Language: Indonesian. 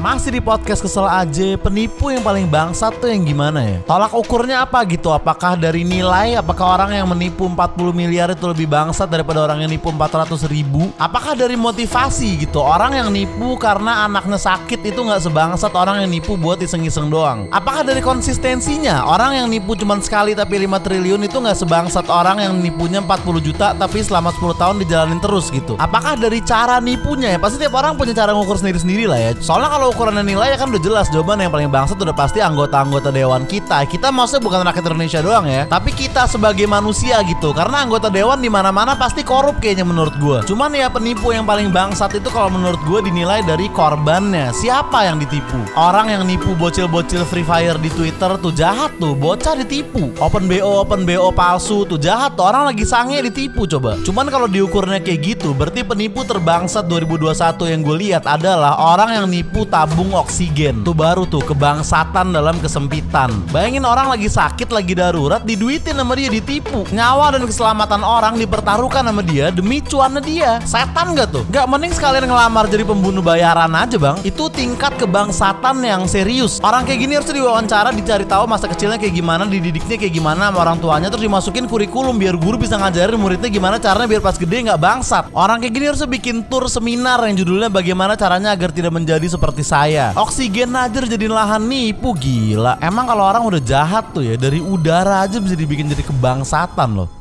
Masih di podcast kesel aja Penipu yang paling bangsat tuh yang gimana ya? Tolak ukurnya apa gitu? Apakah dari nilai? Apakah orang yang menipu 40 miliar itu lebih bangsat Daripada orang yang nipu 400 ribu? Apakah dari motivasi gitu? Orang yang nipu karena anaknya sakit Itu nggak sebangsat orang yang nipu buat iseng-iseng doang. Apakah dari konsistensinya? Orang yang nipu cuma sekali tapi 5 triliun Itu nggak sebangsat. Orang yang nipunya 40 juta Tapi selama 10 tahun dijalanin terus gitu. Apakah dari cara nipunya ya? Pasti tiap orang punya cara ngukur sendiri-sendiri lah ya. Soalnya kalau ukuran nilai ya kan udah jelas. Jawaban yang paling bangsat udah pasti anggota-anggota dewan kita. Kita maksudnya bukan rakyat Indonesia doang ya. Tapi kita sebagai manusia gitu. Karena anggota dewan di mana mana pasti korup kayaknya menurut gue Cuman ya penipu yang paling bangsat itu kalau menurut gue dinilai dari korbannya. Siapa yang ditipu? Orang yang nipu bocil-bocil Free Fire di Twitter tuh jahat tuh. Bocah ditipu. Open BO, Open BO palsu tuh jahat tuh. Orang lagi sange ditipu coba. Cuman kalau diukurnya kayak gitu Berarti penipu terbangsat 2021 yang gue lihat adalah orang yang nipu tabung oksigen. Tuh baru tuh kebangsatan dalam kesempitan. Bayangin orang lagi sakit, lagi darurat, diduitin sama dia, ditipu. Nyawa dan keselamatan orang dipertaruhkan sama dia demi cuannya dia. Setan gak tuh? Gak mending sekalian ngelamar jadi pembunuh bayaran aja bang. Itu tingkat kebangsatan yang serius. Orang kayak gini harus diwawancara, dicari tahu masa kecilnya kayak gimana, dididiknya kayak gimana sama orang tuanya, terus dimasukin kurikulum biar guru bisa ngajarin muridnya gimana caranya biar pas gede nggak bangsat. Orang kayak gini harusnya bikin tur seminar yang judulnya bagaimana caranya agar tidak menjadi seperti saya. Oksigen aja jadi lahan nipu gila. Emang kalau orang udah jahat tuh ya dari udara aja bisa dibikin jadi kebangsatan loh.